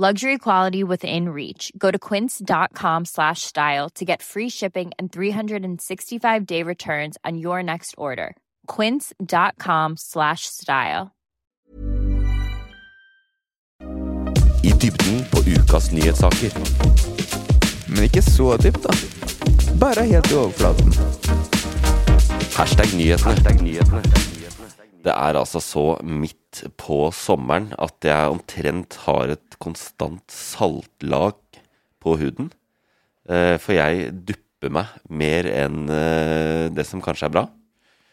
Luxury quality within reach. Go to quince.com slash style to get free shipping and 365 day returns on your next order. Quince.com slash style. I dybden på ukas nyhetssaker. Men ikke så dypt, da. Bare helt i overflaten. Hashtag nyhetene. Det er altså så midt på sommeren at jeg omtrent har et konstant saltlag på huden. Eh, For jeg dupper meg mer enn eh, det som kanskje er bra.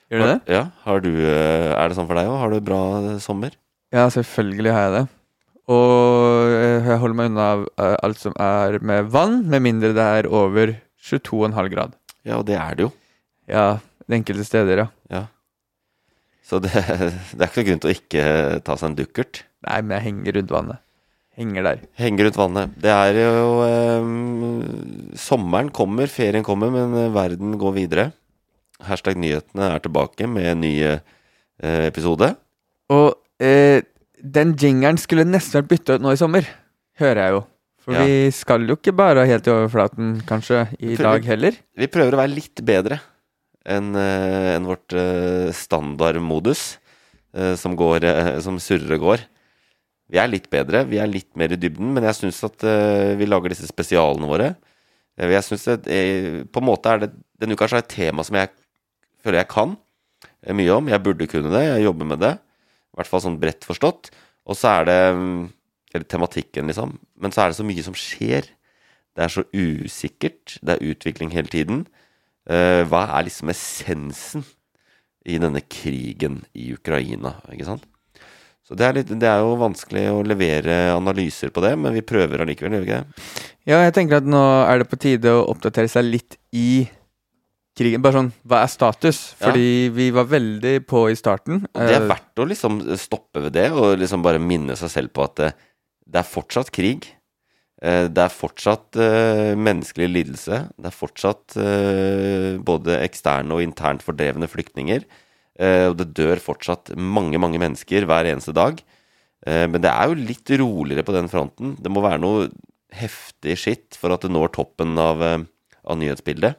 Gjør du det? Ja, har du, eh, Er det sånn for deg òg? Har du bra sommer? Ja, selvfølgelig har jeg det. Og jeg holder meg unna alt som er med vann, med mindre det er over 22,5 grad. Ja, og det er det jo. Ja, det enkelte steder, ja. Så det, det er ikke noen grunn til å ikke ta seg en dukkert. Nei, men jeg henger rundt vannet. Henger der. Henger rundt vannet. Det er jo eh, Sommeren kommer, ferien kommer, men eh, verden går videre. Hashtag nyhetene er tilbake med en ny eh, episode. Og eh, den jingeren skulle nesten vært bytta ut nå i sommer, hører jeg jo. For Ja. vi skal jo ikke bare helt i overflaten, kanskje, i Prøver- dag heller. Vi prøver å være litt bedre enn en vårt eh, standardmodus, eh, som, går, eh, som surrer og går. Vi er litt bedre, vi er litt mer i dybden, men jeg syns at eh, vi lager disse spesialene våre. Eh, Jeg synes at eh, På en måte er det Denne uka er et tema som jeg føler jeg kan eh, mye om. Jeg burde kunne det, jeg jobber med det. I hvert fall sånn bredt forstått. Og så er det mm, Eller tematikken, liksom. Men så er det så mye som skjer. Det er så usikkert. Det er utvikling hele tiden. Eh, hva er liksom essensen i denne krigen i Ukraina, ikke sant? Så det er, litt, det er jo vanskelig å levere analyser på det, men vi prøver allikevel, gjør vi ikke det? Ja, jeg tenker at nå er det på tide å oppdatere seg litt i krigen. Bare sånn, hva er status? Ja. Fordi vi var veldig på i starten. Og det er Eh, verdt å liksom stoppe ved det, og liksom bare minne seg selv på at det, det er fortsatt krig. Eh, Det er fortsatt uh, menneskelig lidelse. Det er fortsatt uh, både eksterne og internt fordrevne flyktninger. Uh, og det dør fortsatt mange, mange mennesker hver eneste dag. Men det er jo litt roligere på den fronten. Det må være noe heftig skitt for at det når toppen av, av nyhetsbildet.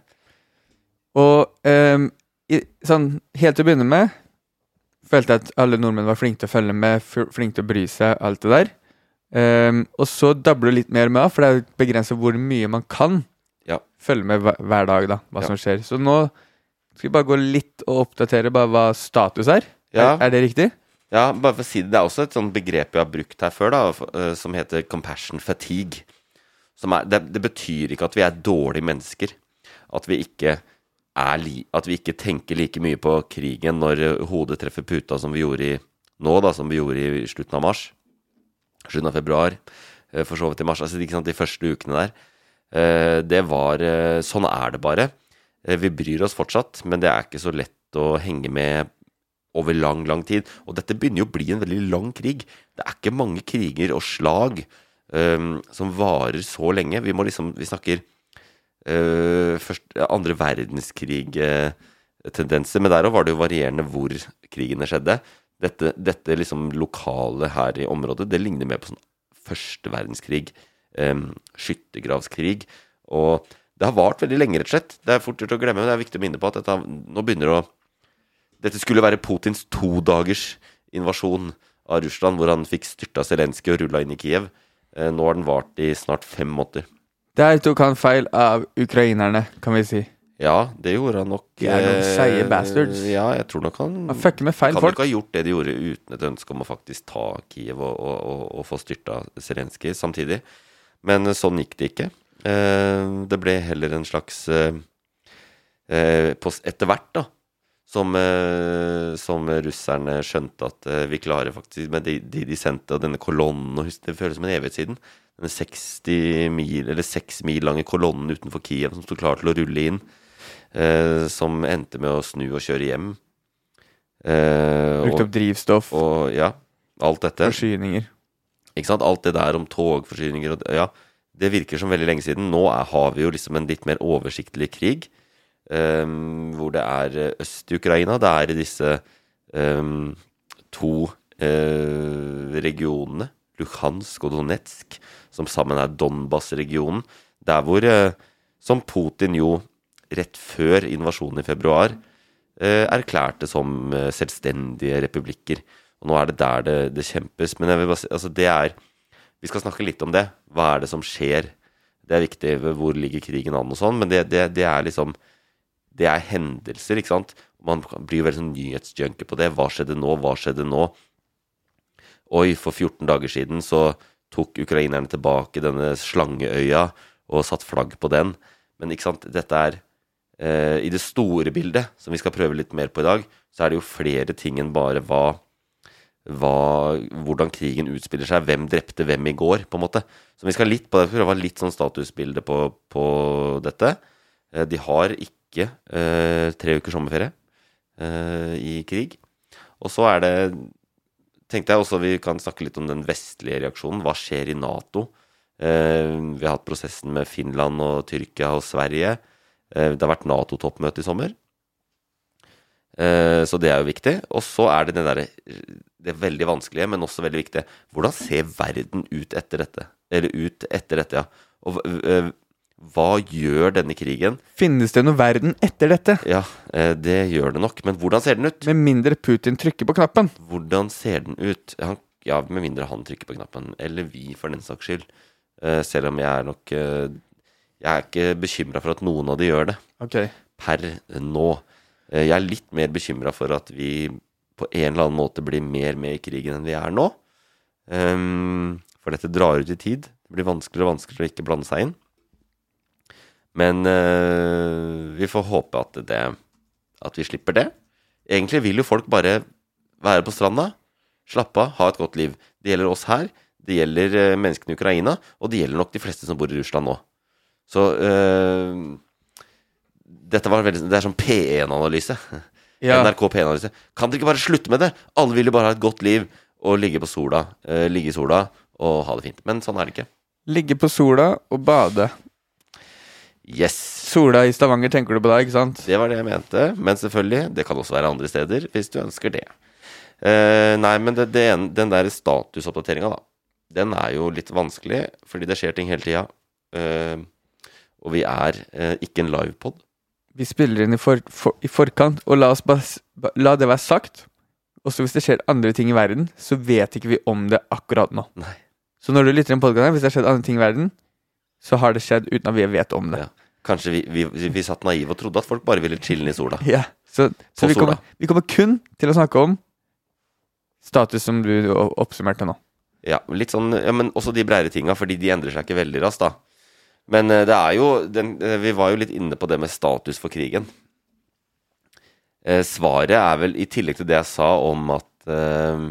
Og um, i, sånn, helt til å begynne med følte jeg at alle nordmenn var flinke til å følge med, flinke til å bry seg, alt det der. Ehm, og så dabler du litt mer med, for det er begrenset hvor mye man kan Ja. følge med hver, hver dag, da, hva Ja. som skjer. Så nå skal vi bare gå litt og oppdatere bare hva status er. Ja. Er, er det riktig? Ja, bare for å si det, det er også et sånt begrep vi har brukt her før, da, eh, som heter compassion fatigue. Som er, det, det betyr ikke at vi er dårlige mennesker. At vi li, At vi ikke tenker like mye på krigen når hodet treffer puta som vi gjorde i nå, da, som vi gjorde i slutten av mars. Slutten av februar, eh, for så vidt i mars. Altså, ikke sant, de første ukene der. Eh, Det var eh, Sånn er det bare. Vi bryr oss fortsatt, men det er ikke så lett å henge med over lang, lang tid. Og dette begynner jo å bli en veldig lang krig. Det er ikke mange kriger og slag um, som varer så lenge. Vi må liksom Vi snakker uh, først andre verdenskrig-tendenser, men der òg var det jo varierende hvor krigene skjedde. Dette, dette liksom lokale her i området, det ligner mer på sånn første verdenskrig. Um, skyttergravskrig. Og det har vart veldig lenge, rett og slett. Det er fort gjort å glemme, men det er viktig å minne på at dette, nå begynner å dette skulle være Putins todagers invasjon av Russland, hvor han fikk styrta Zelenskyj og rulla inn i Kiev. Eh, Nå har den vart i snart fem måneder. Der tok han feil av ukrainerne, kan vi si. Ja, det gjorde han nok. De er noen eh, seige bastards. Ja, jeg tror nok han Han fucker med feil kan folk. ikke ha gjort det de gjorde uten et ønske om å faktisk ta Kiev og, og, og, og få styrta Zelenskyj samtidig. Men eh, sånn gikk det ikke. Eh, det ble heller en slags Etter hvert, da, som, som russerne skjønte at vi klarer faktisk med de, de de sendte, og denne kolonnen og Det føles som en evighet siden. Denne 60 mil, eller 6 mil lange kolonnen utenfor Kiev som sto klar til å rulle inn. Eh, som endte med å snu og kjøre hjem. Eh, Brukt opp drivstoff, og ja, alt dette. forsyninger. Ikke sant? Alt det der om togforsyninger og Ja, det virker som veldig lenge siden. Nå er, har vi jo liksom en litt mer oversiktlig krig. Um, hvor det er øst i Ukraina. Det er i disse um, to uh, regionene, Luhansk og Donetsk, som sammen er Donbas-regionen. Der hvor uh, Som Putin jo rett før invasjonen i februar eh, erklærte som eh, selvstendige republikker. Og nå er det der det, det kjempes. Men jeg vil bare si, altså det er Vi skal snakke litt om det. Hva er det som skjer? Det er viktig. Hvor ligger krigen an og sånn? Men det, det, det er liksom Det er hendelser, ikke sant? Man blir jo veldig sånn nyhetsjunkie på det. Hva skjedde nå? Hva skjedde nå? Oi, for 14 dager siden så tok ukrainerne tilbake denne slangeøya og satt flagg på den. Men ikke sant, dette er eh, I det store bildet, som vi skal prøve litt mer på i dag, så er det jo flere ting enn bare hva, hva Hvordan krigen utspiller seg. Hvem drepte hvem i går, på en måte. Så vi skal litt på det, prøve å ha litt sånn statusbilde på, på dette. Eh, de har ikke eh, tre ukers sommerferie eh, i krig. Og så er det tenkte jeg også vi kan snakke litt om den vestlige reaksjonen. Hva skjer i Nato? Eh, vi har hatt prosessen med Finland og Tyrkia og Sverige. Eh, det har vært Nato-toppmøte i sommer. Eh, så det er jo viktig. Og så er det det derre Det er veldig vanskelige, men også veldig viktige. Hvordan ser verden ut etter dette? Eller ut etter dette, ja. Og eh, hva gjør denne krigen? Finnes det noe verden etter dette? Ja, det gjør det nok. Men hvordan ser den ut? Med mindre Putin trykker på knappen. Hvordan ser den ut? Han, ja, med mindre han trykker på knappen. Eller vi, for den saks skyld. Selv om jeg er nok Jeg er ikke bekymra for at noen av de gjør det. okay. Per nå. Eh, jeg er litt mer bekymra for at vi på en eller annen måte blir mer med i krigen enn vi er nå. Um, for dette drar ut i tid. Det blir vanskeligere og vanskeligere å ikke blande seg inn. Men uh, vi får håpe at det At vi slipper det. Egentlig vil jo folk bare være på stranda, slappe av, ha et godt liv. Det gjelder oss her, det gjelder eh, menneskene i Ukraina, og det gjelder nok de fleste som bor i Russland nå. Så eh, dette var veldig, Det er sånn P1-analyse. Ja. NRK P1-analyse. Kan dere ikke bare slutte med det? Alle vil jo bare ha et godt liv og ligge på sola, eh, ligge i sola og ha det fint. Men sånn er det ikke. Ligge på sola og bade. Yes. Sola i Stavanger tenker du på da, ikke sant? Det var det jeg mente. Men selvfølgelig, det kan også være andre steder hvis du ønsker det. Uh, nei, men det, det, den der statusoppdateringa, da. Den er jo litt vanskelig, fordi det skjer ting hele tida. Eh, og vi er eh, ikke en livepod. Vi spiller inn i, for, for, i forkant, og la, oss bare, ba- la det være sagt. Også hvis det skjer andre ting i verden, så vet ikke vi om det akkurat nå. Nei. Så når du lytter til en podkast, hvis det har skjedd andre ting i verden, så har det skjedd uten at vi vet om det. Ja. Kanskje vi, vi, vi satt naive og trodde at folk bare ville chille i sola. Ja, Så, så vi, kommer, sola. vi kommer kun til å snakke om status som du oppsummerte nå. Ja, litt sånn, ja, men også de breiere tinga, fordi de endrer seg ikke veldig raskt, da. Men eh, det er jo den, eh, Vi var jo litt inne på det med status for krigen. Eh, svaret er vel, i tillegg til det jeg sa om at uh,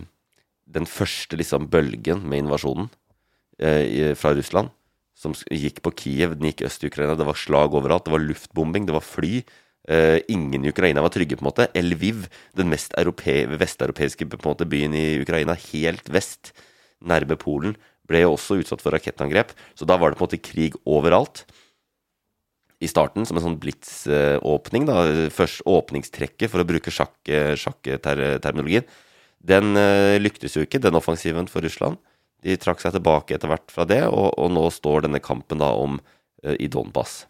den første liksom bølgen med invasjonen uh, fra Russland, som gikk på Kiev, den gikk øst i Ukraina, det var slag overalt, det var luftbombing, det var fly. Uh, ingen i Ukraina var trygge, på en måte. Lviv, den mest europe vesteuropeiske byen i Ukraina, helt vest, nærme Polen, ble jo også utsatt for rakettangrep. Så da var det på en måte krig overalt. I starten, som en sånn blitsåpning, da. Først åpningstrekket, for å bruke sjakk- sjakkterminologien. Den eh, lyktes jo ikke, den offensiven for Russland. De trakk seg tilbake etter hvert fra det, og, og nå står denne kampen da om eh, i Donbas.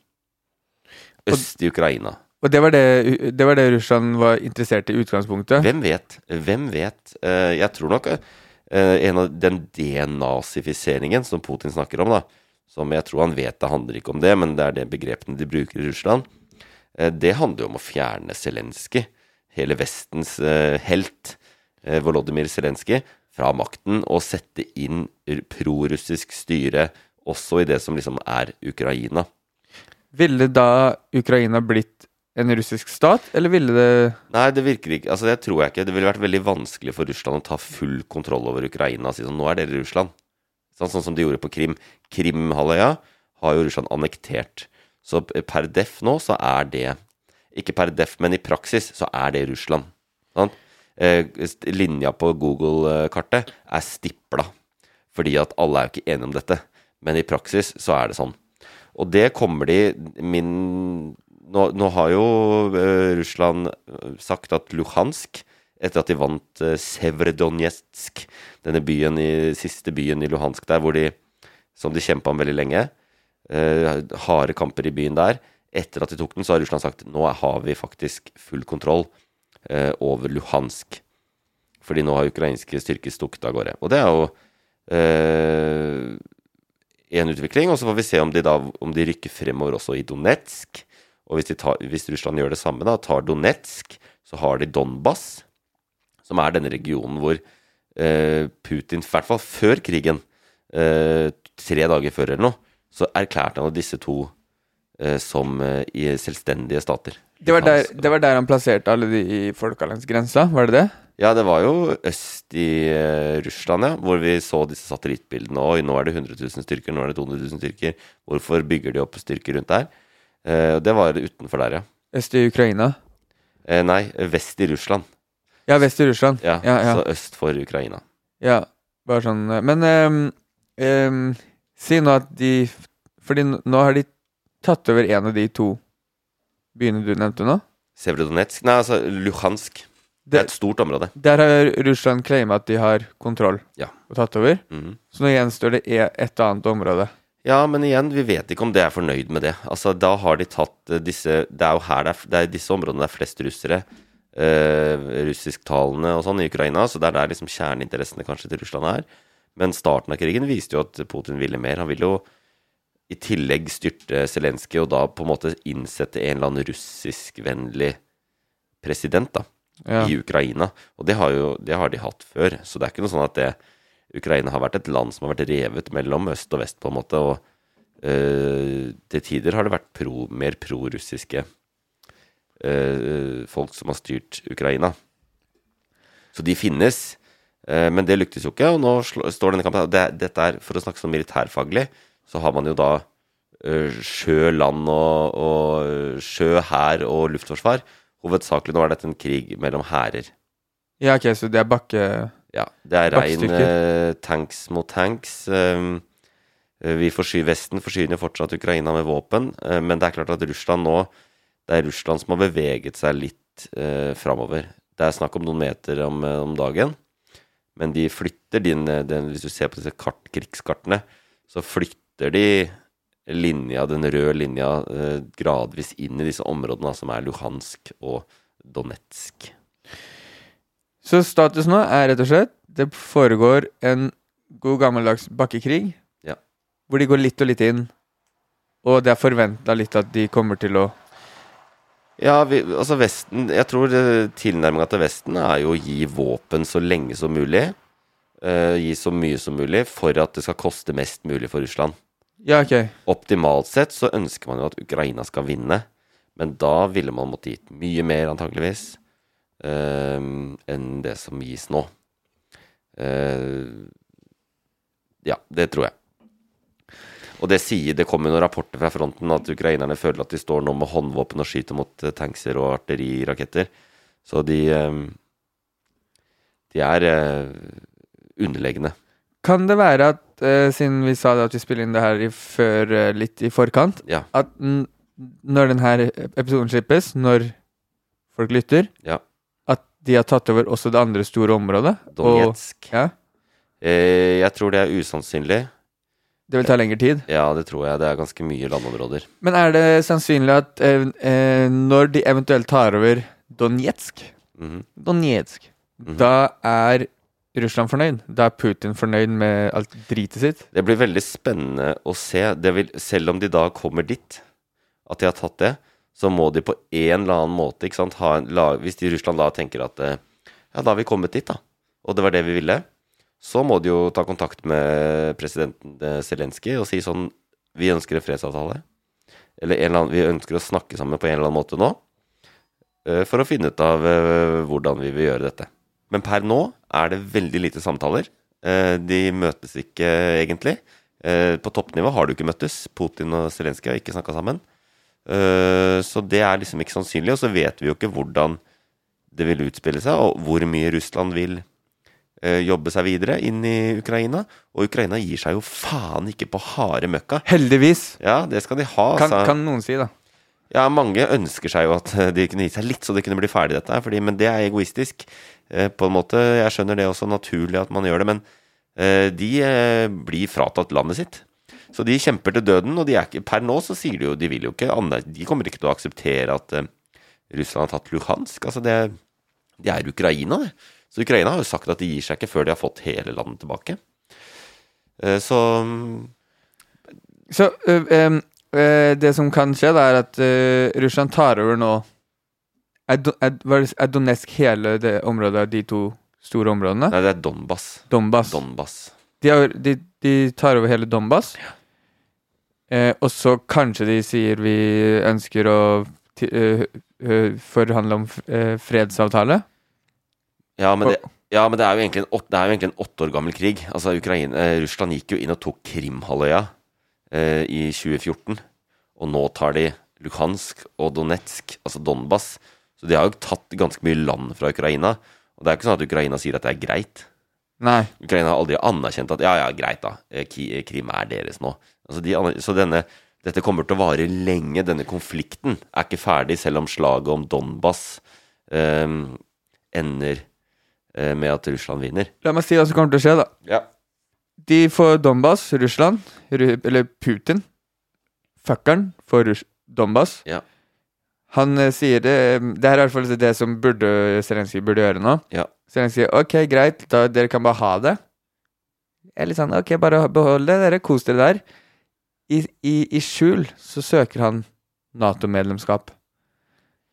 Øst i Ukraina. Og det var det, det var det Russland var interessert i utgangspunktet. Hvem vet? Hvem vet? Eh, jeg tror nok en av den denazifiseringen som Putin snakker om, da, som jeg tror han vet det handler ikke om det, men det er det begrepene de bruker i Russland. Eh, det handler jo om å fjerne Zelenskyj, hele Vestens eh, helt, eh, Volodymyr Zelenskyj, fra makten og sette inn prorussisk styre også i det som liksom er Ukraina. Ville da Ukraina blitt en russisk stat, eller ville det Nei, det virker ikke Altså, det tror jeg ikke. Det ville vært veldig vanskelig for Russland å ta full kontroll over Ukraina og si sånn Nå er dere Russland. Sånn, sånn som de gjorde på Krim. Krimhalvøya har jo Russland annektert. Så per def nå så er det Ikke per def, men i praksis så er det Russland. Sånn? Eh, linja på Google-kartet er stipla. Fordi at alle er jo ikke enige om dette. Men i praksis så er det sånn. Og det kommer de min Nå, nå har jo eh, Russland eh, sagt at Luhansk, etter at de vant uh, Sevredonetsk, denne byen i, siste byen i Luhansk der, hvor de, som de kjempa om veldig lenge, eh, harde kamper i byen der. Etter at de tok den, så har Russland sagt nå har vi faktisk full kontroll eh, over Luhansk. Fordi nå har ukrainske styrker stukket av gårde. Og det er jo eh, en utvikling. Og så får vi se om de da om de rykker fremover også i Donetsk. Og hvis, tar, hvis Russland gjør det samme, da, tar Donetsk, så har de Donbas, som er denne regionen hvor eh, Putin, i hvert fall før krigen, eh, tre dager før eller noe, så erklærte han disse to eh, som eh, i selvstendige stater. det var, der, det var der han plasserte alle de i folka langs grensa, var det det? Ja, det var jo øst i eh, Russland, ja, hvor vi så disse satellittbildene. Oi, nå er det 100 000 styrker, nå er det 200 000 styrker. Hvorfor bygger de opp styrker rundt der? Eh, det var utenfor der, ja. Øst i Ukraina? Eh, nei, vest i Russland. Ja, vest i Russland. Ja, ja, ja. Så øst for Ukraina. Ja, bare sånn eh, Men um, um, si nå at de Fordi nå har de tatt over en av de to byene du nevnte nå. Sevrodonetsk Nei, altså Luhansk. Det er et stort område. der har Russland claima at de har kontroll Ja. og tatt over. Mhm. Så nå gjenstår det e- et annet område. Ja, men igjen, vi vet ikke om det er fornøyd med det. Altså, da har de tatt eh, disse Det er jo her det er, det er disse områdene det er flest russere. Eh, russisktalende og sånn i Ukraina, så det er der liksom kjerneinteressene kanskje til Russland er. Men starten av krigen viste jo at Putin ville mer. Han ville jo i tillegg styrte Zelenskyj og da på en måte innsette en eller annen russiskvennlig president, da. Ja. i Ukraina. Og det har, jo, det har de hatt før. Så det er ikke noe sånn at det, Ukraina har vært et land som har vært revet mellom øst og vest, på en måte. Og eh, til tider har det vært pro, mer prorussiske eh, folk som har styrt Ukraina. Så de finnes. eh, men det lyktes jo ikke, og nå står denne kampen det, Dette er, For å snakke sånn militærfaglig, så har man jo da sjø, land og, og sjø, hær og luftforsvar. Hovedsakelig nå er dette en krig mellom hærer. ja, ok, så det er bakke... Ja, det er rein Bakkestyrker. eh, tanks mot tanks. Um, vi forsy Vesten forsyner fortsatt Ukraina med våpen, uh, men det er klart at Russland nå Det er Russland som har beveget seg litt uh, framover. Det er snakk om noen meter om, om dagen, men de flytter din, den, Hvis du ser på disse kart, krigskartene, så flytter de linja, den røde linja gradvis inn i disse områdene som er Luhansk og Donetsk. Så status nå er rett og slett det foregår en god gammeldags bakkekrig. Ja. Hvor de går litt og litt inn. Og det er forventa litt at de kommer til å Ja, vi, altså Vesten Jeg tror tilnærminga til Vesten er jo å gi våpen så lenge som mulig. Uh, gi så mye som mulig for at det skal koste mest mulig for Russland. Ja, ok. Optimalt sett så ønsker man jo at Ukraina skal vinne, men da ville man måtte gitt mye mer, antakeligvis, enn det som gis nå. Eh, ja, det tror jeg. Og det sier, det kommer noen rapporter fra fronten at ukrainerne føler at de står nå med håndvåpen og skyter mot eh, tankser og artilleriraketter. Så de eh, De er eh, underlegne. Kan det være at, eh, siden vi sa at vi spiller inn det her i før, eh, litt i forkant, Ja. at når denne episoden slippes, når folk lytter, Ja. De har tatt over også det andre store området? Og, Donetsk. ja, Eh, jeg tror det er usannsynlig. det vil ta lengre tid. Ja, det tror jeg. Det er ganske mye landområder. Men er det sannsynlig at eh, eh, når de eventuelt tar over Donetsk Mhm. Donetsk Mhm. Da er Russland fornøyd? Da er Putin fornøyd med alt dritet sitt? Det blir veldig spennende å se. Det vil, selv om de da kommer dit, at de har tatt det, så må de på en eller annen måte ikke sant, en, la, Hvis de i Russland da tenker at eh, ja, da har vi kommet dit, da, og det var det vi ville, så må de jo ta kontakt med presidenten eh, Zelenskyj og si sånn Vi ønsker en fredsavtale. Eller en eller annen, vi ønsker å snakke sammen på en eller annen måte nå. eh, For å finne ut av hvordan vi vil gjøre dette. Men per nå er det veldig lite samtaler. De møtes ikke egentlig. På toppnivå har du ikke møttes. Putin og Zelenskyj har ikke snakka sammen. Eh, Så det er liksom ikke sannsynlig. Og så vet vi jo ikke hvordan det vil utspille seg, og hvor mye Russland vil eh, jobbe seg videre inn i Ukraina. Og Ukraina gir seg jo faen ikke på harde møkka. Heldigvis, Ja, det skal de ha. kan, kan noen si, da. ja, mange ønsker seg jo at eh, de kunne gitt seg litt, så det kunne bli ferdig dette her. Fordi, men det er egoistisk. På en måte, Jeg skjønner det også naturlig at man gjør det, men de blir fratatt landet sitt. Så de kjemper til døden, og de er ikke, per nå så sier de jo de vil jo ikke De kommer ikke til å akseptere at eh, Russland har tatt Luhansk. Altså det, det er Ukraina, det. Så Ukraina har jo sagt at de gir seg ikke før de har fått hele landet tilbake. Eh, så Så øh, øh, det som kan skje, da, er at øh, Russland tar over nå Er, er, er Donetsk hele det området av de to store områdene? Nei, det er Donbas. Donbas. Donbas. De, har, de, de tar over hele Donbas. Eh, og så kanskje de sier vi ønsker å ø, forhandle om eh, fredsavtale. Ja, men det, ja, men det er jo egentlig en, åt- egentlig en åtte år gammel krig. Altså, Ukraine, eh, Russland gikk jo inn og tok Krimhalvøya eh, i 2014. Og nå tar de Luhansk og Donetsk, altså Donbas. Så de har jo tatt ganske mye land fra Ukraina. Og det er jo ikke sånn at Ukraina sier at det er greit. Nei. Ukraina har aldri anerkjent at ja, ja, greit, da. eh, eh, Krim er deres nå. Altså, de, så denne, dette kommer til å vare lenge. Denne konflikten er ikke ferdig, selv om slaget om Donbas eh, ender eh, med at Russland vinner. La meg si hva som kommer til å skje, da. Ja. De får Donbas, Russland, Ru eller Putin. Fuckeren får Rus Donbas. Ja. Han eh, sier det Det her er i hvert fall det som burde Zelenskyj burde gjøre nå. Ja. Zelenskyj sier ok, greit, da dere kan bare ha det. Jeg er sånn ok, bare behold det, dere. Kos dere der. I, i, I skjul så søker han Nato-medlemskap.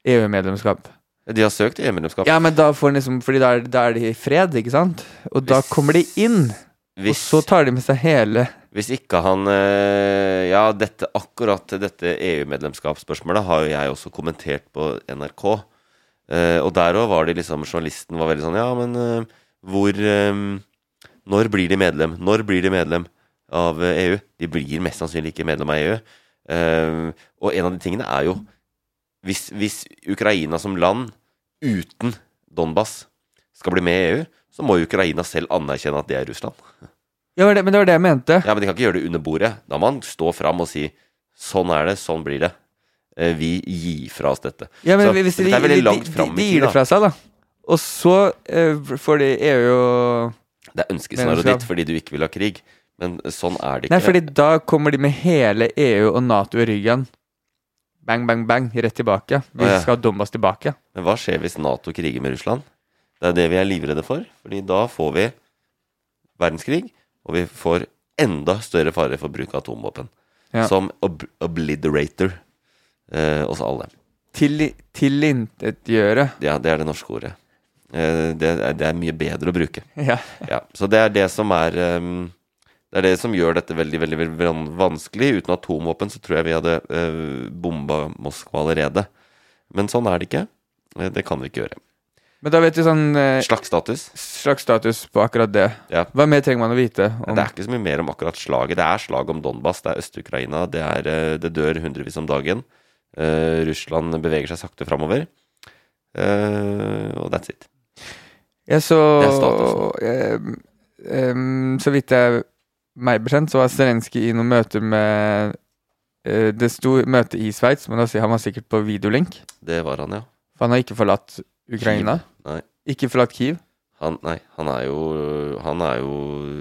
EU-medlemskap. De har søkt EU-medlemskap. Ja, men da får han liksom Fordi da er, da er de i fred, ikke sant? Og da kommer de inn. Og så tar de med seg hele hvis ikke han eh, Ja, dette, akkurat dette EU-medlemskapsspørsmålet har jo jeg også kommentert på NRK. Eh, og der òg var det liksom Journalisten var veldig sånn Ja, men eh, hvor eh, Når blir de medlem? Når blir de medlem av EU? De blir mest sannsynlig ikke medlem av EU. Og en av de tingene er jo hvis, hvis Ukraina som land uten Donbas skal bli med i EU, så må Ukraina selv anerkjenne at det er Russland. Ja, men det, men det var det jeg mente. Ja, men de kan ikke gjøre det under bordet. Da må man stå fram og si sånn er det, sånn blir det. Eh, Vi gir fra oss dette. Ja, men Så hvis de, er veldig langt fram i de gir det fra seg, da. Og så eh, får de EU og Det er ønskescenarioet ditt fordi du ikke vil ha krig. Men sånn er det ikke. Nei, fordi da kommer de med hele EU og Nato i ryggen. Bang, bang, bang, rett tilbake. Vi ja. skal ha Donbas tilbake. Men hva skjer hvis Nato kriger med Russland? Det er det vi er livredde for. Fordi da får vi verdenskrig, og vi får enda større fare for bruk av atomvåpen. Ja. Som ob obliterator eh, oss alle. Til, tilintetgjøre. Ja, det er det norske ordet. Eh, det, er, det er mye bedre å bruke. Ja. Ja, så det er det som er um, Det er det som gjør dette veldig, veldig, veldig vanskelig. Uten atomvåpen så tror jeg vi hadde eh, bomba Moskva allerede. Men sånn er det ikke. Eh, Det kan vi ikke gjøre. Men da vet vi sånn eh, Slags status. slags status på akkurat det. Ja. Hva mer trenger man å vite? Om, Det er ikke så mye mer om akkurat slaget. Det er slag om Donbas, det er Øst-Ukraina. Det, eh, det dør hundrevis om dagen. Eh, Russland beveger seg sakte framover. Eh, og that's it. Ja, så Det er statusen. Um, Så vidt jeg meg bekjent, så var Zelenskyj i noen møter med uh, Det sto møte i Sveits, men da han var sikkert på videolink. Det var han, ja. For han har ikke forlatt Ukraina. Kyiv. Nei. Ikke forlatt Kiev. Han, nei, han er jo Han er jo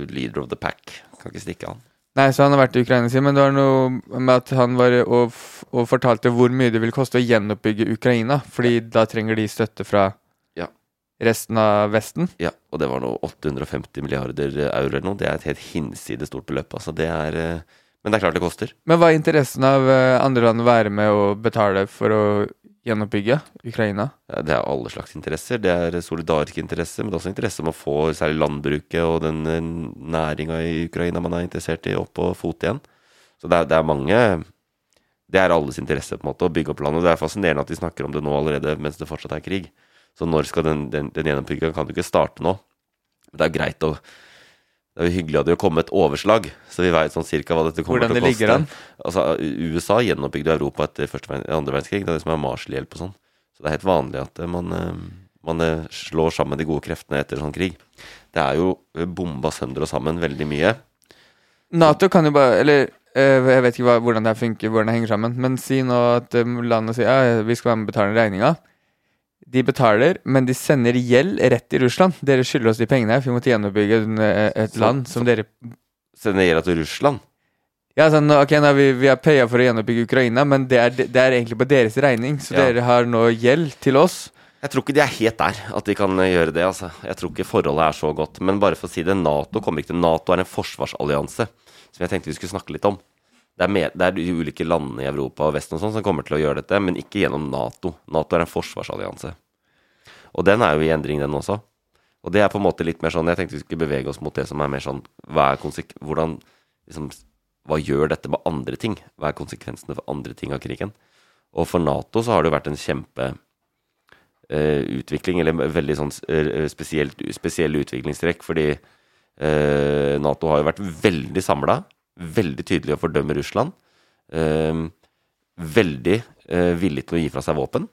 leader of the pack. Kan ikke stikke han. Nei, så han har vært i Ukraina siden, men det var noe med at han var og, og fortalte hvor mye det vil koste å gjenoppbygge Ukraina, fordi da trenger de støtte fra Ja. resten av Vesten. Ja, og det var noe 850 milliarder euro eller noe. Det er et helt hinsides stort beløp. Altså, det er eh, Men det er klart det koster. Men hva er interessen av eh, andre land å være med og betale for å gjenoppbygge Ukraina? Ja, Det er alle slags interesser. Det er solidarisk interesse, men det er også interesse om å få særlig landbruket og den næringa i Ukraina man er interessert i, opp på fot igjen. Så det er, det er mange Det er alles interesse, på en måte, å bygge opp landet. Det er fascinerende at de snakker om det nå allerede mens det fortsatt er krig. Så når skal den, den, den gjenoppbygginga kan jo ikke starte nå. Det er greit å Det er jo hyggelig at det kommer et overslag, så vi veit sånn cirka hva dette kommer Hvordan til å det koste. ligger an. Altså, USA gjenoppbygde Europa etter første, andre verdenskrig. Det er det som er Marshall-hjelp og sånn. Så det er helt vanlig at eh, man, eh, man eh, slår sammen de gode kreftene etter sånn krig. Det er jo bomba sønder og sammen veldig mye. Nato kan jo bare Eller jeg vet ikke hva, hvordan det funker, hvordan det henger sammen, men si nå at eh, landet sier ja, vi skal være med og betale regninga. De betaler, men de sender gjeld rett til Russland. Dere skylder oss de pengene, for vi måtte gjenoppbygge en, eh, et land som dere Sender gjelda til Russland. Ja, sånn, ok, nå vi, vi har paya for å gjenoppbygge Ukraina, men det er, det er egentlig på deres regning, så Ja. dere har nå gjeld til oss. Jeg tror ikke de er helt der, at de kan eh, gjøre det. altså. Jeg tror ikke forholdet er så godt. Men bare for å si det, Nato kommer ikke til Nato er en forsvarsallianse som jeg tenkte vi skulle snakke litt om. Det er, med, det er de ulike landene i Europa og Vesten og sånn som kommer til å gjøre dette, men ikke gjennom Nato. Nato er en forsvarsallianse. Og den er jo i endring, den også. Og det er på en måte litt mer sånn Jeg tenkte vi skulle bevege oss mot det som er mer sånn Hva er konsek... Hvordan liksom, Hva gjør dette med andre ting? Hva er konsekvensene for andre ting av krigen? Og for Nato så har det jo vært en kjempe utvikling, eller veldig sånn eh, spesielt, spesielle utviklingstrekk, fordi eh, Nato har jo vært veldig samla, veldig tydelig å fordømme Russland. eh, veldig eh, villig til å gi fra seg våpen.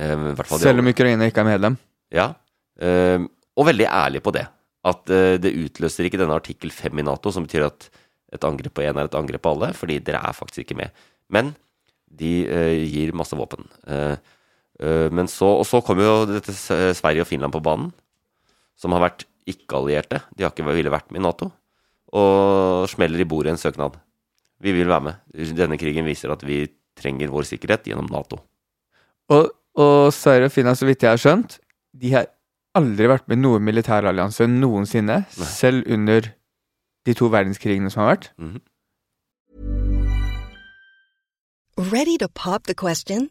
Eh, Selv om Ukraina ikke er medlem. ja, eh, og veldig ærlig på det. At eh, det utløser ikke denne artikkel 5 i Nato, som betyr at et angrep på én er et angrep på alle, fordi dere er faktisk ikke med. Men de eh, gir masse våpen. Eh, eh, men så, og så kommer jo dette eh, Sverige og Finland på banen, som har vært ikke-allierte. De har ikke ville vært med i Nato. Og smeller i bordet en søknad. Vi vil være med. Denne krigen viser at vi trenger vår sikkerhet gjennom Nato. Og, og Sverige og Finland, så vidt jeg har skjønt, de har aldri vært med i noen militærallianse noensinne, Nei. selv under de to verdenskrigene som har vært. Mhm. Ready to pop the question?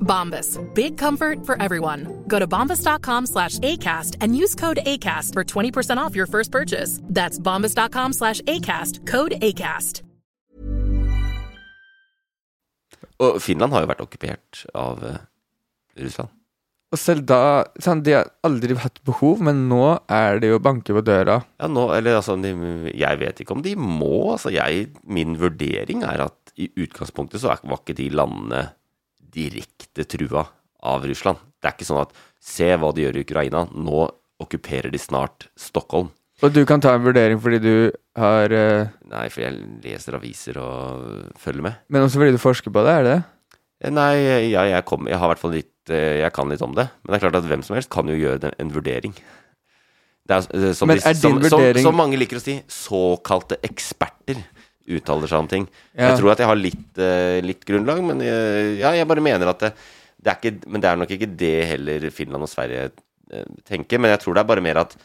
Bombas. Big comfort for everyone. Go to bombas.com slash ACAST and use code ACAST for 20% off your first purchase. That's bombas.com slash ACAST. Code ACAST. Og Finland har jo vært okkupert av uh, Russland. Og selv da sånn, De har aldri hatt behov, men nå er det jo banke på døra. Ja, nå, eller altså, de, jeg vet ikke om de må. Altså, jeg, min vurdering er at i utgangspunktet så er- var ikke de landene direkte trua av Russland. Det er ikke sånn at se hva de gjør i Ukraina, nå okkuperer de snart Stockholm. Og du kan ta en vurdering fordi du har uh... Nei, fordi jeg leser aviser og følger med. Men også fordi du forsker på det, er det det? Eh, Nei, ja, jeg, kom, jeg har i hvert fall litt eh, Jeg kan litt om det. Men det er klart at hvem som helst kan jo gjøre en vurdering. Det er, som, Men de- er din som, vurdering- som, som mange liker å si, såkalte eksperter uttaler seg om ting. Ja. Jeg tror at jeg har litt, uh, litt grunnlag, men jeg, ja, jeg bare mener at det, det er ikke Men det er nok ikke det heller Finland og Sverige uh, tenker. Men jeg tror det er bare mer at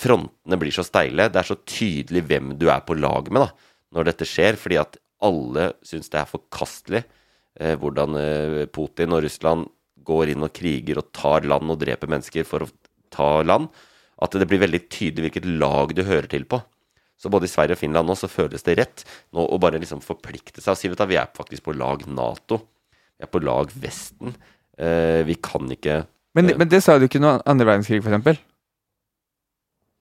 frontene blir så steile. Det er så tydelig hvem du er på lag med da, når dette skjer, fordi at alle syns det er forkastelig uh, hvordan eh, Putin og Russland går inn og kriger og tar land og dreper mennesker for å ta land. At det blir veldig tydelig hvilket lag du hører til på. Så både i Sverige og Finland nå så føles det rett nå å bare liksom forplikte seg og si vet du, vi er faktisk på lag Nato. Vi er på lag Vesten. Eh, vi kan ikke Men, Eh. men det sa du ikke noe andre verdenskrig, eksempel.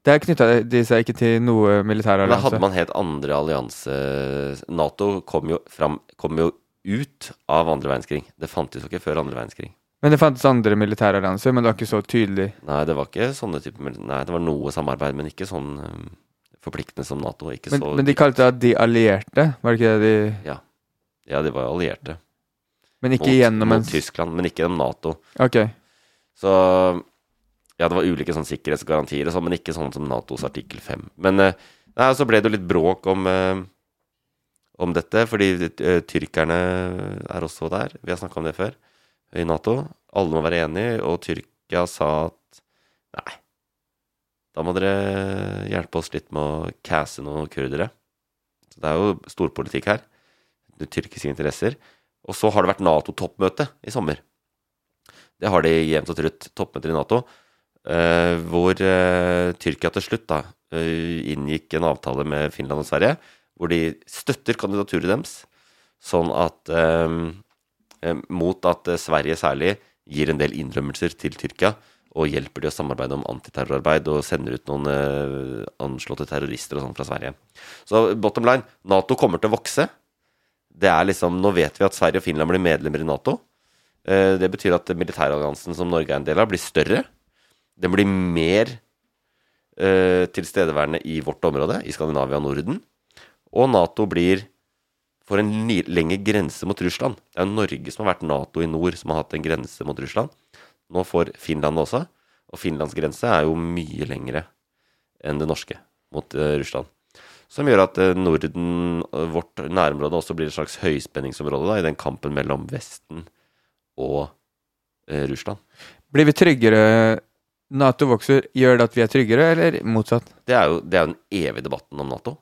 Det knytta de seg ikke til noe militær Men da hadde man helt andre allianse Nato kom jo, fram, kom jo ut av andre verdenskrig. Det fantes jo ikke før andre verdenskrig. Men det fantes andre militære allianser, men det var ikke så tydelig. Nei, det var ikke sånne typer Nei, det var noe samarbeid, men ikke sånn um, forpliktende som Nato. Ikke Men, så men de kalte det de allierte, var det ikke det de Ja. ja, de var allierte. Men ikke mot, gjennom en mot Tyskland, men ikke gjennom Nato. Ok. Så Ja, det var ulike sånn sikkerhetsgarantier og sånn, men ikke sånn som Natos artikkel 5. Men eh, nei, så ble det jo litt bråk om eh, om dette, fordi eh, tyrkerne er også der. Vi har snakka om det før, i Nato. Alle må være enige, og Tyrkia sa at nei, da må dere hjelpe oss litt med å casse noen kurdere. Så det er jo storpolitikk her. Tyrkiske interesser. Og så har det vært Nato-toppmøte i sommer. Det har de jevnt og trutt. Toppmøter i Nato. eh, hvor eh, Tyrkia til slutt da eh, inngikk en avtale med Finland og Sverige, hvor de støtter kandidaturet deres, sånn at Mot at Sverige særlig gir en del innrømmelser til Tyrkia og hjelper de å samarbeide om antiterrorarbeid og sender ut noen eh, anslåtte terrorister og sånn fra Sverige. Så bottom line, Nato kommer til å vokse. Det er liksom, Nå vet vi at Sverige og Finland blir medlemmer i Nato. Eh, Det betyr at militæralliansen som Norge er en del av, blir større. Den blir mer eh, tilstedeværende i vårt område, i Skandinavia og Norden. Og Nato blir får en lengre grense mot Russland. Det er Norge som har vært Nato i nord, som har hatt en grense mot Russland. Nå får Finland også. Og Finlands grense er jo mye lengre enn det norske mot eh, Russland. Som gjør at eh, Norden, eh, vårt nærområde, også blir et slags høyspenningsområde da, i den kampen mellom Vesten og Russland. Blir vi tryggere Nato vokser, gjør det at vi er tryggere, eller motsatt? Det er jo det er jo den evige debatten om Nato.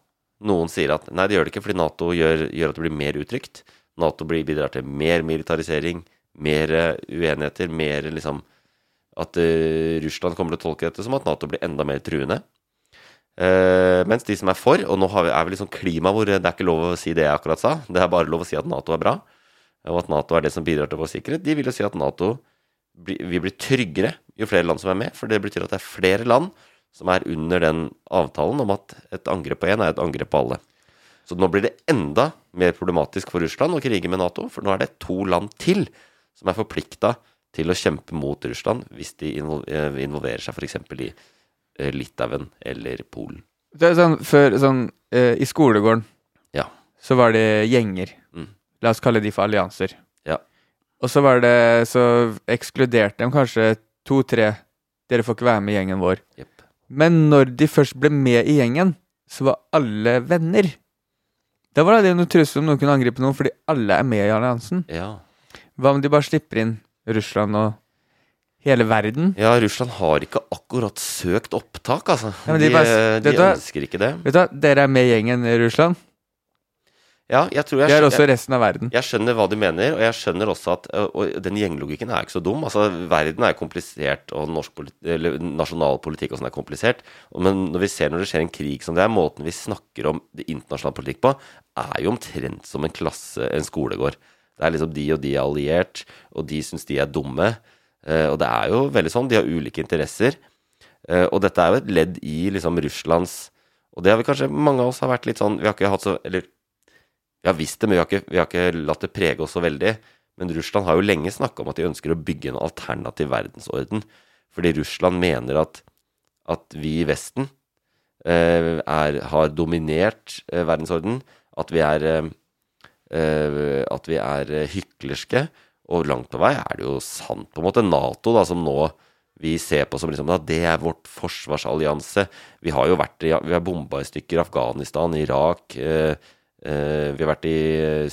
Noen sier at nei, det gjør det ikke fordi Nato gjør, gjør at det blir mer utrygt. Nato blir, bidrar til mer militarisering, mer eh, uenigheter, mer liksom At eh, Russland kommer til å tolke dette som at Nato blir enda mer truende. Eh, mens de som er for, og nå er vi liksom klima hvor det er ikke lov å si det jeg akkurat sa, det er bare lov å si at Nato er bra, og at Nato er det som bidrar til vår sikkerhet, de vil jo si at Nato bli- vi blir tryggere jo flere land som er med, for det betyr at det er flere land som er under den avtalen om at et angrep på én er et angrep på alle. Så nå blir det enda mer problematisk for Russland å krige med Nato, for nå er det to land til som er forplikta til å kjempe mot Russland hvis de eh, involverer seg f.eks. i eh, Litauen eller Polen. Det er sånn, for, sånn eh, I skolegården Ja. så var det gjenger. Mm. La oss kalle de for allianser. Ja. Og så var det Så ekskluderte de kanskje to-tre. Dere får ikke være med i gjengen vår. Yep. Men når de først ble med i gjengen, så var alle venner. Da var det noe trussel om noen kunne angripe noen, fordi alle er med i alliansen. Ja. Hva om de bare slipper inn Russland og hele verden? ja, Russland har ikke akkurat søkt opptak, altså. Ja, de de bare- de vet du hva? ønsker ikke det. Vet du hva, dere er med i gjengen i Russland. Ja, jeg tror jeg Det er også resten av verden. Jeg skjønner hva du mener, og jeg skjønner også at og- Og den gjenglogikken er ikke så dum. Altså, Verden er komplisert, og norsk politi nasjonal politikk og sånn er komplisert. Men når vi ser når det skjer en krig som det er, måten vi snakker om det internasjonale politikk på, er jo omtrent som en klasse, en skolegård. Det er liksom de og de er alliert, og de syns de er dumme. Eh, og det er jo veldig sånn. De har ulike interesser. Eh, og dette er jo et ledd i liksom Russlands Og det har vi kanskje Mange av oss har vært litt sånn Vi har ikke hatt så Eller vi har visst det, men vi har ikke, vi har ikke latt det prege oss så veldig. Men Russland har jo lenge snakka om at de ønsker å bygge en alternativ verdensorden. Fordi Russland mener at, at vi i Vesten eh, er, har dominert eh, verdensorden. At vi er, at vi er eh, hyklerske. Og langt på vei er det jo sant. På en måte Nato, da, som nå vi ser på som liksom, da, det er vårt forsvarsallianse. Vi har jo vært vi har bomba i stykker Afghanistan, Irak. Eh, eh, vi har vært i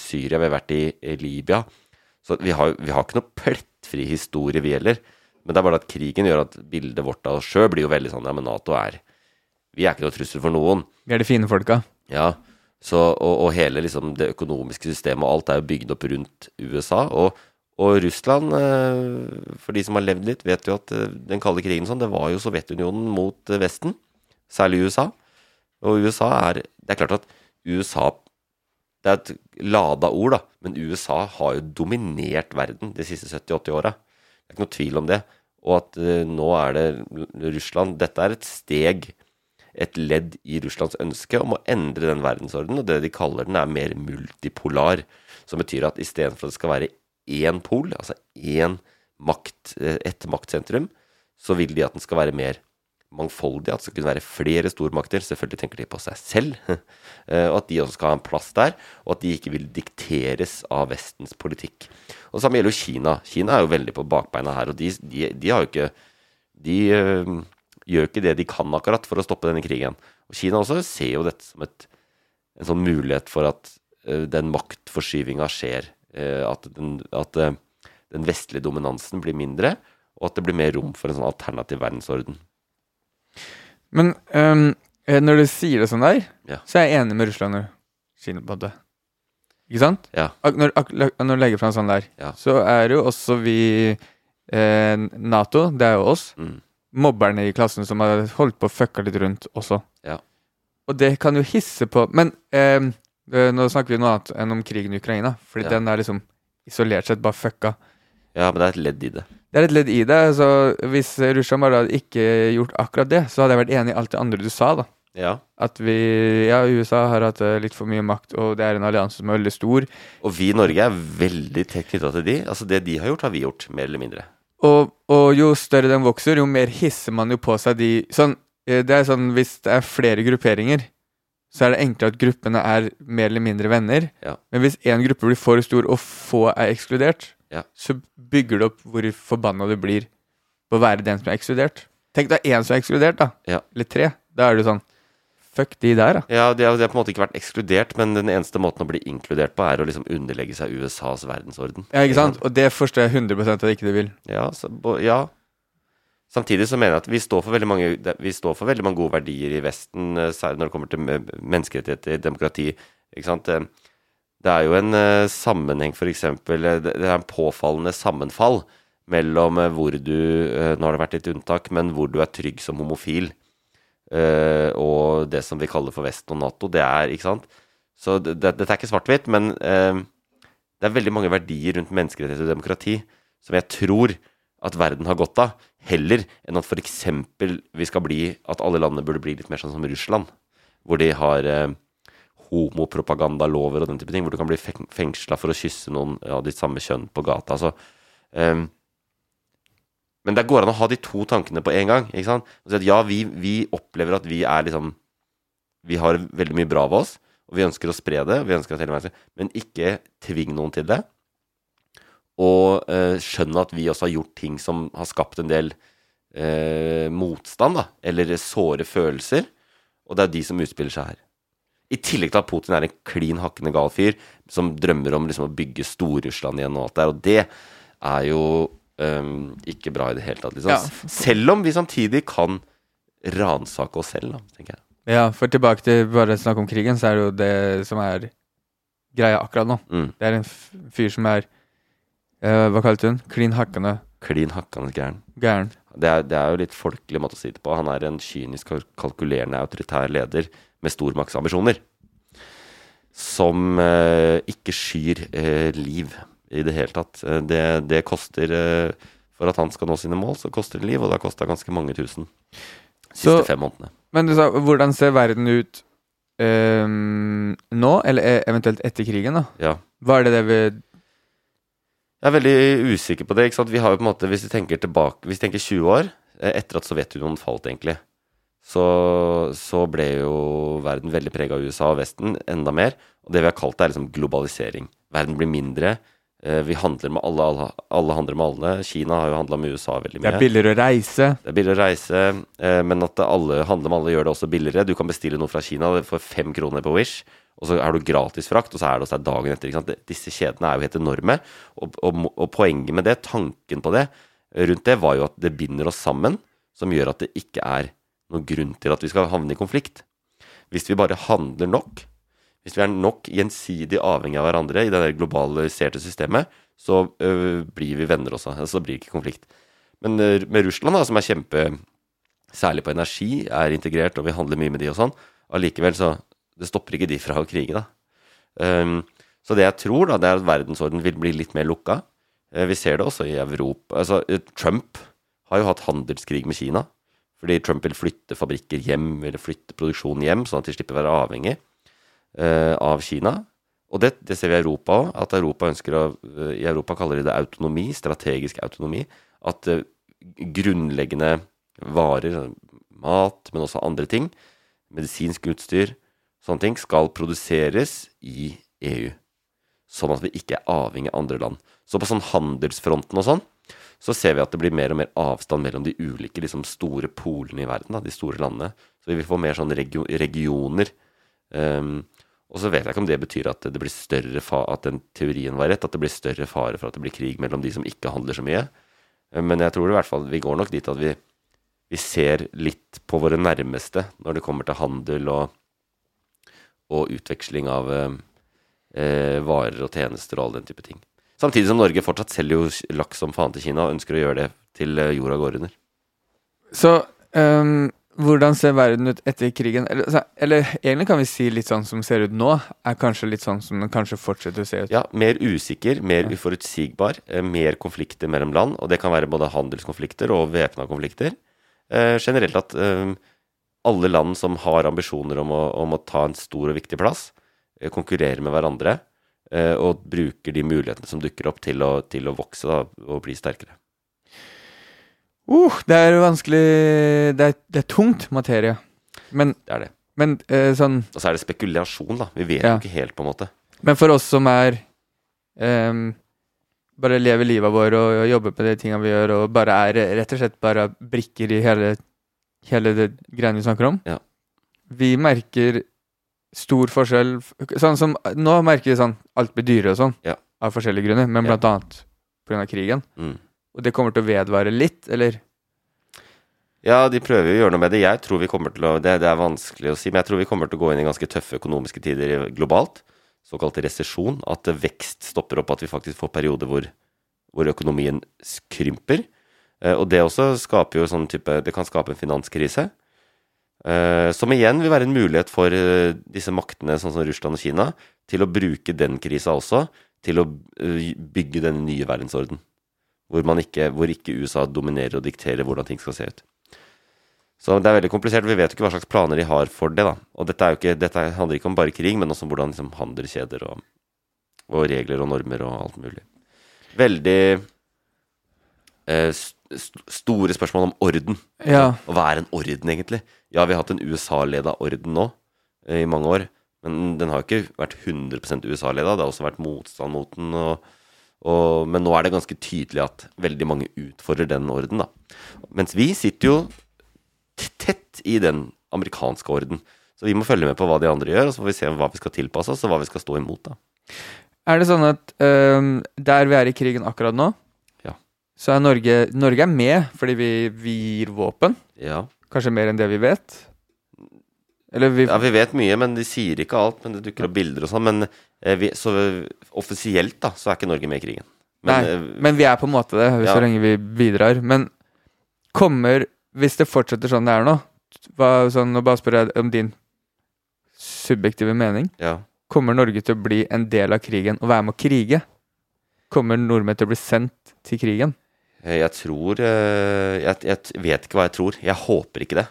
Syria, vi har vært i, i Libya. Så vi har, vi har ikke noe plettfri historie, vi heller. Men det er bare at krigen gjør at bildet vårt av oss sjøl blir jo veldig sånn Ja, men Nato er Vi er ikke noe trussel for noen. Vi er de fine folka. Ja, så, og, og hele liksom det økonomiske systemet og alt er jo bygd opp rundt USA. Og, og Russland, eh, for de som har levd litt, vet jo at eh, den kalde krigen sånn, det var jo Sovjetunionen mot eh, Vesten. Særlig USA. Og USA er Det er klart at USA Det er et lada ord, da, men USA har jo dominert verden de siste 70-80 åra. Det er ikke noe tvil om det. Og at nå er det Russland Dette er et steg et ledd i Russlands ønske om å endre den verdensordenen. Og det de kaller den, er mer multipolar. Som betyr at istedenfor at det skal være én pol, altså én makt, eh, ett maktsentrum, så vil de at den skal være mer mangfoldig. At det skal kunne være flere stormakter. Selvfølgelig tenker de på seg selv. eh, Og at de også skal ha en plass der. Og at de ikke vil dikteres av Vestens politikk. Og samme gjelder jo Kina. Kina er jo veldig på bakbeina her. Og de, de, de har jo ikke De eh, gjør ikke det de kan akkurat for å stoppe denne krigen. Og Kina også ser jo dette som et, en sånn mulighet for at uh, den maktforskyvinga skjer. Uh, at den, at uh, den vestlige dominansen blir mindre, og at det blir mer rom for en sånn alternativ verdensorden. Men eh, når du sier det sånn der, Ja. så er jeg enig med Russland og Kina på det. Ikke sant? Ja. Når, når du legger fram sånn der, Ja. så er jo også vi eh, Nato, det er jo oss. Mm. Mobberne i klassen som har holdt på å fucka litt rundt også. Ja. Og det kan jo hisse på Men eh, nå snakker vi noe annet enn om krigen i Ukraina, fordi Ja. den er liksom isolert sett bare fucka. ja, men det er et ledd i det. Det er et ledd i det. Så hvis Russland bare hadde ikke gjort akkurat det, så hadde jeg vært enig i alt det andre du sa, da. Ja. At vi Ja, USA har hatt eh, litt for mye makt, og det er en allianse som er veldig stor. Og vi i Norge er veldig tett knytta til de. Altså Det de har gjort, har vi gjort, mer eller mindre. Og, og jo større den vokser, jo mer hisser man jo på seg de Sånn, eh, det er sånn hvis det er flere grupperinger, så er det enklere at gruppene er mer eller mindre venner. Ja. Men hvis én gruppe blir for stor, og få er ekskludert, Ja. så bygger det opp hvor forbanna du blir på å være den som er ekskludert. Tenk deg én som er ekskludert, da. Ja. Eller tre. Da er du sånn Fuck de der, da. Ja, de har, de har på en måte ikke vært ekskludert, men den eneste måten å bli inkludert på, er å liksom underlegge seg USAs verdensorden. Ja, ikke sant? Og det forstår jeg 100 at ikke du vil. Ja, så, ja. Samtidig så mener jeg at vi står mange, vi står for veldig mange gode verdier i Vesten, eh, særlig når det kommer til me- menneskerettigheter, demokrati. Ikke sant? Eh, Det er jo en eh, sammenheng, eh, Det er en påfallende sammenfall mellom hvor du Nå har det vært litt unntak, men hvor du er trygg som homofil, og det som vi kaller for Vesten og Nato. Det er, ikke sant? Så det, det, dette er ikke svart-hvitt, men eh, det er veldig mange verdier rundt menneskerettigheter og demokrati som jeg tror at verden har godt av, heller enn at f.eks. vi skal bli At alle landene burde bli litt mer sånn som Russland, hvor de har eh, homopropagandalover og den type ting, hvor du kan bli feng fengsla for å kysse noen av ditt samme kjønn på gata. Altså, ehm, men det går an å ha de to tankene på en gang. ikke sant? Og si at ja, vi, vi opplever at vi er liksom Vi har veldig mye bra ved oss, og vi ønsker å spre det, vi ønsker at hele verden men ikke tving noen til det. Og eh, skjønne at vi også har gjort ting som har skapt en del eh, motstand, da, eller såre følelser. Og det er de som utspiller seg her. I tillegg til at Putin er en klin hakkende gal fyr som drømmer om liksom, å bygge Stor-Russland igjen og alt der. Og det er jo ehm, ikke bra i det hele tatt, liksom. Ja. Selv om vi samtidig kan ransake oss selv, da, tenker jeg. Ja, for tilbake til bare snakk om krigen, så er det jo det som er greia akkurat nå. Mm. Det er en fyr som er uh, Hva kalte hun? Klin hakkende Klin hakkende gæren. gæren. Det er, det er jo litt folkelig måte å si det på. Han er en kynisk og kalkulerende autoritær leder med stormaktsambisjoner. Som uh, ikke skyr uh, liv i det hele tatt. Eh, Det, det koster eh, For at han skal nå sine mål, så koster det liv, og det har kosta ganske mange tusen de siste Så- fem månedene. Men du sa, hvordan ser verden ut ehm, nå, eller e- eventuelt etter krigen, da? Ja. Hva er det det vi Jeg er veldig usikker på det. ikke sant? Vi har jo på en måte, Hvis vi tenker tilbake, hvis vi tenker 20 år eh, etter at Sovjetunionen falt, egentlig, så, så ble jo verden veldig prega av USA og Vesten enda mer. Og det vi har kalt det, er liksom globalisering. Verden blir mindre. Eh, Vi handler med alle, alle, alle handler med alle. Kina har jo handla med USA veldig mye. Det er billigere å reise. Det er billigere å reise, eh, men at alle handler med alle gjør det også billigere. Du kan bestille noe fra Kina for fem kroner på Wish, og så har du gratis frakt, og så er det hos deg dagen etter. Disse kjedene er jo helt enorme, og, og, og poenget med det, tanken på det, rundt det, var jo at det binder oss sammen, som gjør at det ikke er noen grunn til at vi skal havne i konflikt. Hvis vi bare handler nok, hvis vi er nok gjensidig avhengig av hverandre i det der globaliserte systemet, så øh, blir vi venner også. Så blir det ikke konflikt. Men øh, med Russland, da, som er kjempe Særlig på energi, er integrert, og vi handler mye med de og sånn. Allikevel så Det stopper ikke de fra å krige, da. Um, så det jeg tror, da, det er at verdensorden vil bli litt mer lukka. Uh, vi ser det også i Europa. Altså, eh, Trump har jo hatt handelskrig med Kina. Fordi Trump vil flytte fabrikker hjem, eller flytte produksjonen hjem, sånn at de slipper å være avhengig av Kina. Og det, det ser vi i Europa òg, at Europa ønsker å eh, I Europa kaller de det autonomi, strategisk autonomi. At eh, grunnleggende varer, mat, men også andre ting, medisinsk utstyr, sånne ting, skal produseres i EU. Sånn at vi ikke er avhengig av andre land. Så på sånn handelsfronten og sånn, så ser vi at det blir mer og mer avstand mellom de ulike liksom, store polene i verden, da, de store landene. Så vi vil få mer sånn regio regioner. Um, og så vet jeg ikke om det betyr at det blir større fa at den teorien var rett, at det blir større fare for at det blir krig mellom de som ikke handler så mye. Eh, Men jeg tror i hvert fall vi går nok dit at vi, vi ser litt på våre nærmeste når det kommer til handel og, og utveksling av eh, eh, varer og tjenester og all den type ting. Samtidig som Norge fortsatt selger jo laks som faen til Kina og ønsker å gjøre det til eh, jorda går under. Så ehm, hvordan ser verden ut etter krigen? Eller, eller egentlig kan vi si litt sånn som ser ut nå, er kanskje litt sånn som den kanskje fortsetter å se ut. Ja, mer usikker, mer uforutsigbar, eh, mer konflikter mellom land. Og det kan være både handelskonflikter og væpna konflikter. Eh, generelt at eh, alle land som har ambisjoner om å, om å ta en stor og viktig plass, eh, konkurrerer med hverandre eh, og bruker de mulighetene som dukker opp, til å, til å vokse da, og bli sterkere. Uh, det er vanskelig Det er, det er tungt materie. Men, Det er det. men eh, sånn Og så er det spekulasjon, da. Vi vet Ja. jo ikke helt, på en måte. Men for oss som er ehm, Bare lever livet vårt og, og jobber på de tingene vi gjør, og bare er rett og slett bare brikker i hele, hele det greiene vi snakker om. Ja. Vi merker stor forskjell f- Sånn som Nå merker vi sånn alt blir dyrere og sånn, Ja. av forskjellige grunner, men Ja. blant annet pga. krigen. Mm. Og det kommer til å vedvare litt, eller? Ja, de prøver jo å gjøre noe med det. Jeg tror vi kommer til å, det, det er vanskelig å si, men jeg tror vi kommer til å gå inn i ganske tøffe økonomiske tider globalt. Såkalt resesjon. At vekst stopper opp, at vi faktisk får perioder hvor, hvor økonomien krymper. Eh, og det også skaper jo sånn type Det kan skape en finanskrise. Eh, som igjen vil være en mulighet for eh, disse maktene, sånn som Russland og Kina, til å bruke den krisa også til å bygge denne nye verdensorden. Hvor, man ikke, hvor ikke USA dominerer og dikterer hvordan ting skal se ut. Så det er veldig komplisert. Vi vet jo ikke hva slags planer de har for det. da. Og dette, er ikke, dette handler ikke om bare krig, men også om hvordan liksom, handelskjeder og, og regler og normer og alt mulig. Veldig eh, st st store spørsmål om orden. Ja. Og hva er en orden, egentlig? Ja, vi har hatt en USA-leda orden nå eh, i mange år. Men den har ikke vært 100% USA-leda. Det har også vært motstand mot den. Og, og, men nå er det ganske tydelig at veldig mange utfordrer den orden. da. Mens vi sitter jo tett i den amerikanske orden. Så vi må følge med på hva de andre gjør, og så får vi se hva vi skal tilpasse oss, og hva vi skal stå imot. da. Er det sånn at um, der vi er i krigen akkurat nå, Ja. så er Norge Norge er med fordi vi, vi gir våpen? Ja. Kanskje mer enn det vi vet? Eller vi ja, vi vet mye, men de sier ikke alt. Men det dukker opp bilder og sånn. Men eh, vi, så offisielt da, så er ikke Norge med i krigen. Men, Nei, eh, men vi er på en måte det, Ja. så lenge vi bidrar. Men kommer Hvis det fortsetter sånn det er nå hva, sånn, Nå bare spør jeg om din subjektive mening. ja. Kommer Norge til å bli en del av krigen og være med å krige? Kommer nordmenn til å bli sendt til krigen? Eh, Jeg tror eh, jeg, jeg vet ikke hva jeg tror. Jeg håper ikke det.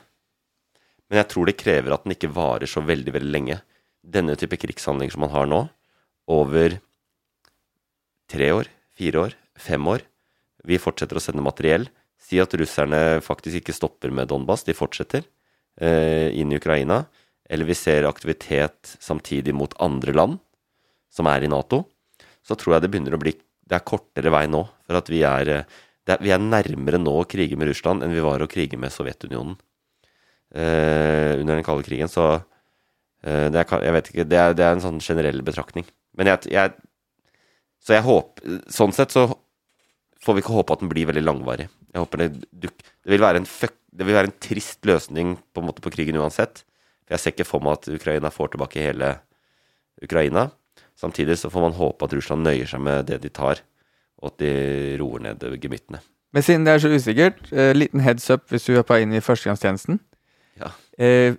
Men jeg tror det krever at den ikke varer så veldig, veldig lenge. Denne type krigshandlinger som man har nå, over tre år, fire år, fem år. Vi fortsetter å sende materiell. Si at russerne faktisk ikke stopper med Donbas, de fortsetter eh, inn i Ukraina. Eller vi ser aktivitet samtidig mot andre land som er i Nato. Så tror jeg det begynner å bli Det er kortere vei nå. For at vi er, eh, er, vi er nærmere nå å krige med Russland enn vi var å krige med Sovjetunionen. Eh, under den kalde krigen, så eh, det, er, jeg vet ikke, det, er, det er en sånn generell betraktning. Men jeg, jeg Så jeg håper Sånn sett så får vi ikke håpe at den blir veldig langvarig. Jeg håper det, det, vil være en fuck, det vil være en trist løsning på, en måte på krigen uansett. Jeg ser ikke for meg at Ukraina får tilbake hele Ukraina. Samtidig så får man håpe at Russland nøyer seg med det de tar, og at de roer ned gemyttene. Men siden det er så usikkert, eh, liten heads up hvis du er på inn i førstegangstjenesten. Eh,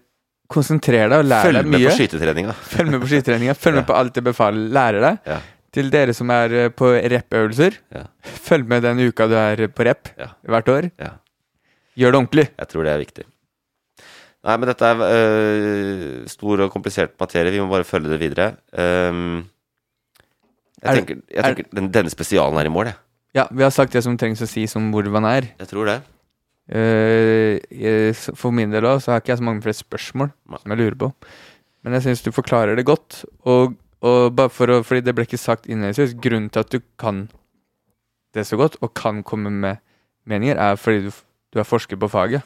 konsentrer deg og lær Følg deg med mye. på skytetreninga. Følg med på skytetreninga. Følg med på alt jeg befaler lærer deg. Ja. Til dere som er eh, på rep-øvelser, Ja. følg med den uka du er på rep Ja. hvert år. Ja. Gjør det ordentlig. Jeg tror det er viktig. Nei, men dette er øh, stor og komplisert materie. Vi må bare følge det videre. Um, jeg Er tenker, jeg er- tenker den, denne spesialen er i mål, jeg. Ja, vi har sagt det som trengs å sies om hvor man er. Jeg tror det. Eh, for min del òg, så har ikke jeg så mange flere spørsmål som jeg lurer på. Men jeg syns du forklarer det godt. Og, og bare for å, fordi det ble ikke sagt innledningsvis, grunnen til at du kan det så godt, og kan komme med meninger, er fordi du, du er forsker på faget.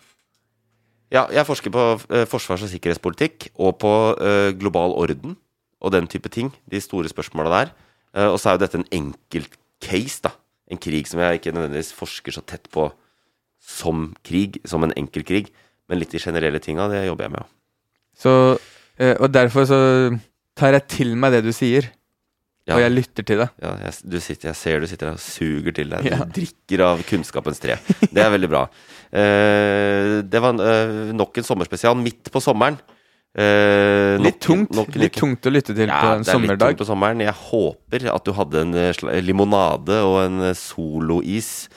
Ja, jeg forsker på øh, forsvars- og sikkerhetspolitikk og på uh, global orden og den type ting. De store spørsmåla der. Uh, og så er jo dette en enkelt case, da. En krig som jeg ikke nødvendigvis forsker så tett på som krig, som en enkel krig. Men litt de generelle tinga, det jobber jeg med ja. Så, eh, og derfor så tar jeg til meg det du sier, Ja. og jeg lytter til det. Ja, jeg, du sitter, jeg ser du sitter der og suger til deg. Du Ja. drikker av kunnskapens tre. Det er veldig bra. Uh, det var uh, nok en sommerspesial midt på sommeren. Uh, Litt nok- tungt, nok litt tungt å lytte til Ja, på en det er litt tungt på sommeren. Jeg håper at du hadde en limonade og en solois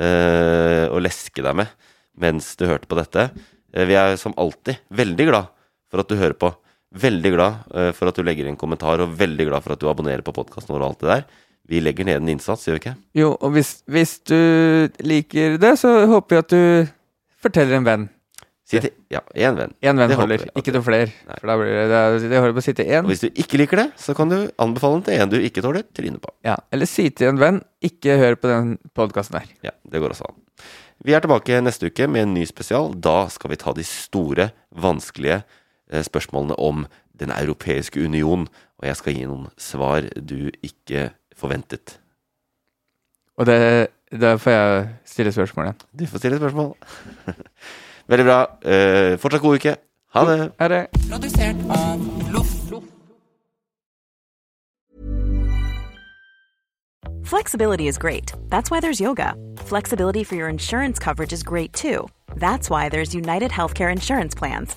eh, å leske deg med mens du hørte på dette. Eh, vi er som alltid veldig glad for at du hører på. Veldig glad eh, for at du legger inn kommentar, og veldig glad for at du abonnerer på podkasten vår og alt det der. Vi legger ned en innsats, gjør vi ikke? Jo, og hvis, hvis du liker det, så håper jeg at du forteller en venn. Si til Ja, én venn. Én venn Det holder, jeg ikke til flere. For da blir det, det, er- holder på å si til én. Og hvis du ikke liker det, så kan du anbefale den til en du ikke tåler trynet på. Ja, eller si til en venn, ikke hør på den podkasten der. Ja, det går også an. Vi er tilbake neste uke med en ny spesial. Da skal vi ta de store, vanskelige eh, spørsmålene om Den europeiske union. Og jeg skal gi noen svar du ikke forventet. Og det, da får jeg stille spørsmålet. Du får stille spørsmål. Veldig bra. Eh, fortsatt god uke. Ha det. Ha det Produsert av Loff. Flexibility is great. That's why there's yoga. Flexibility for your insurance coverage is great too. That's why there's United Healthcare Insurance Plans.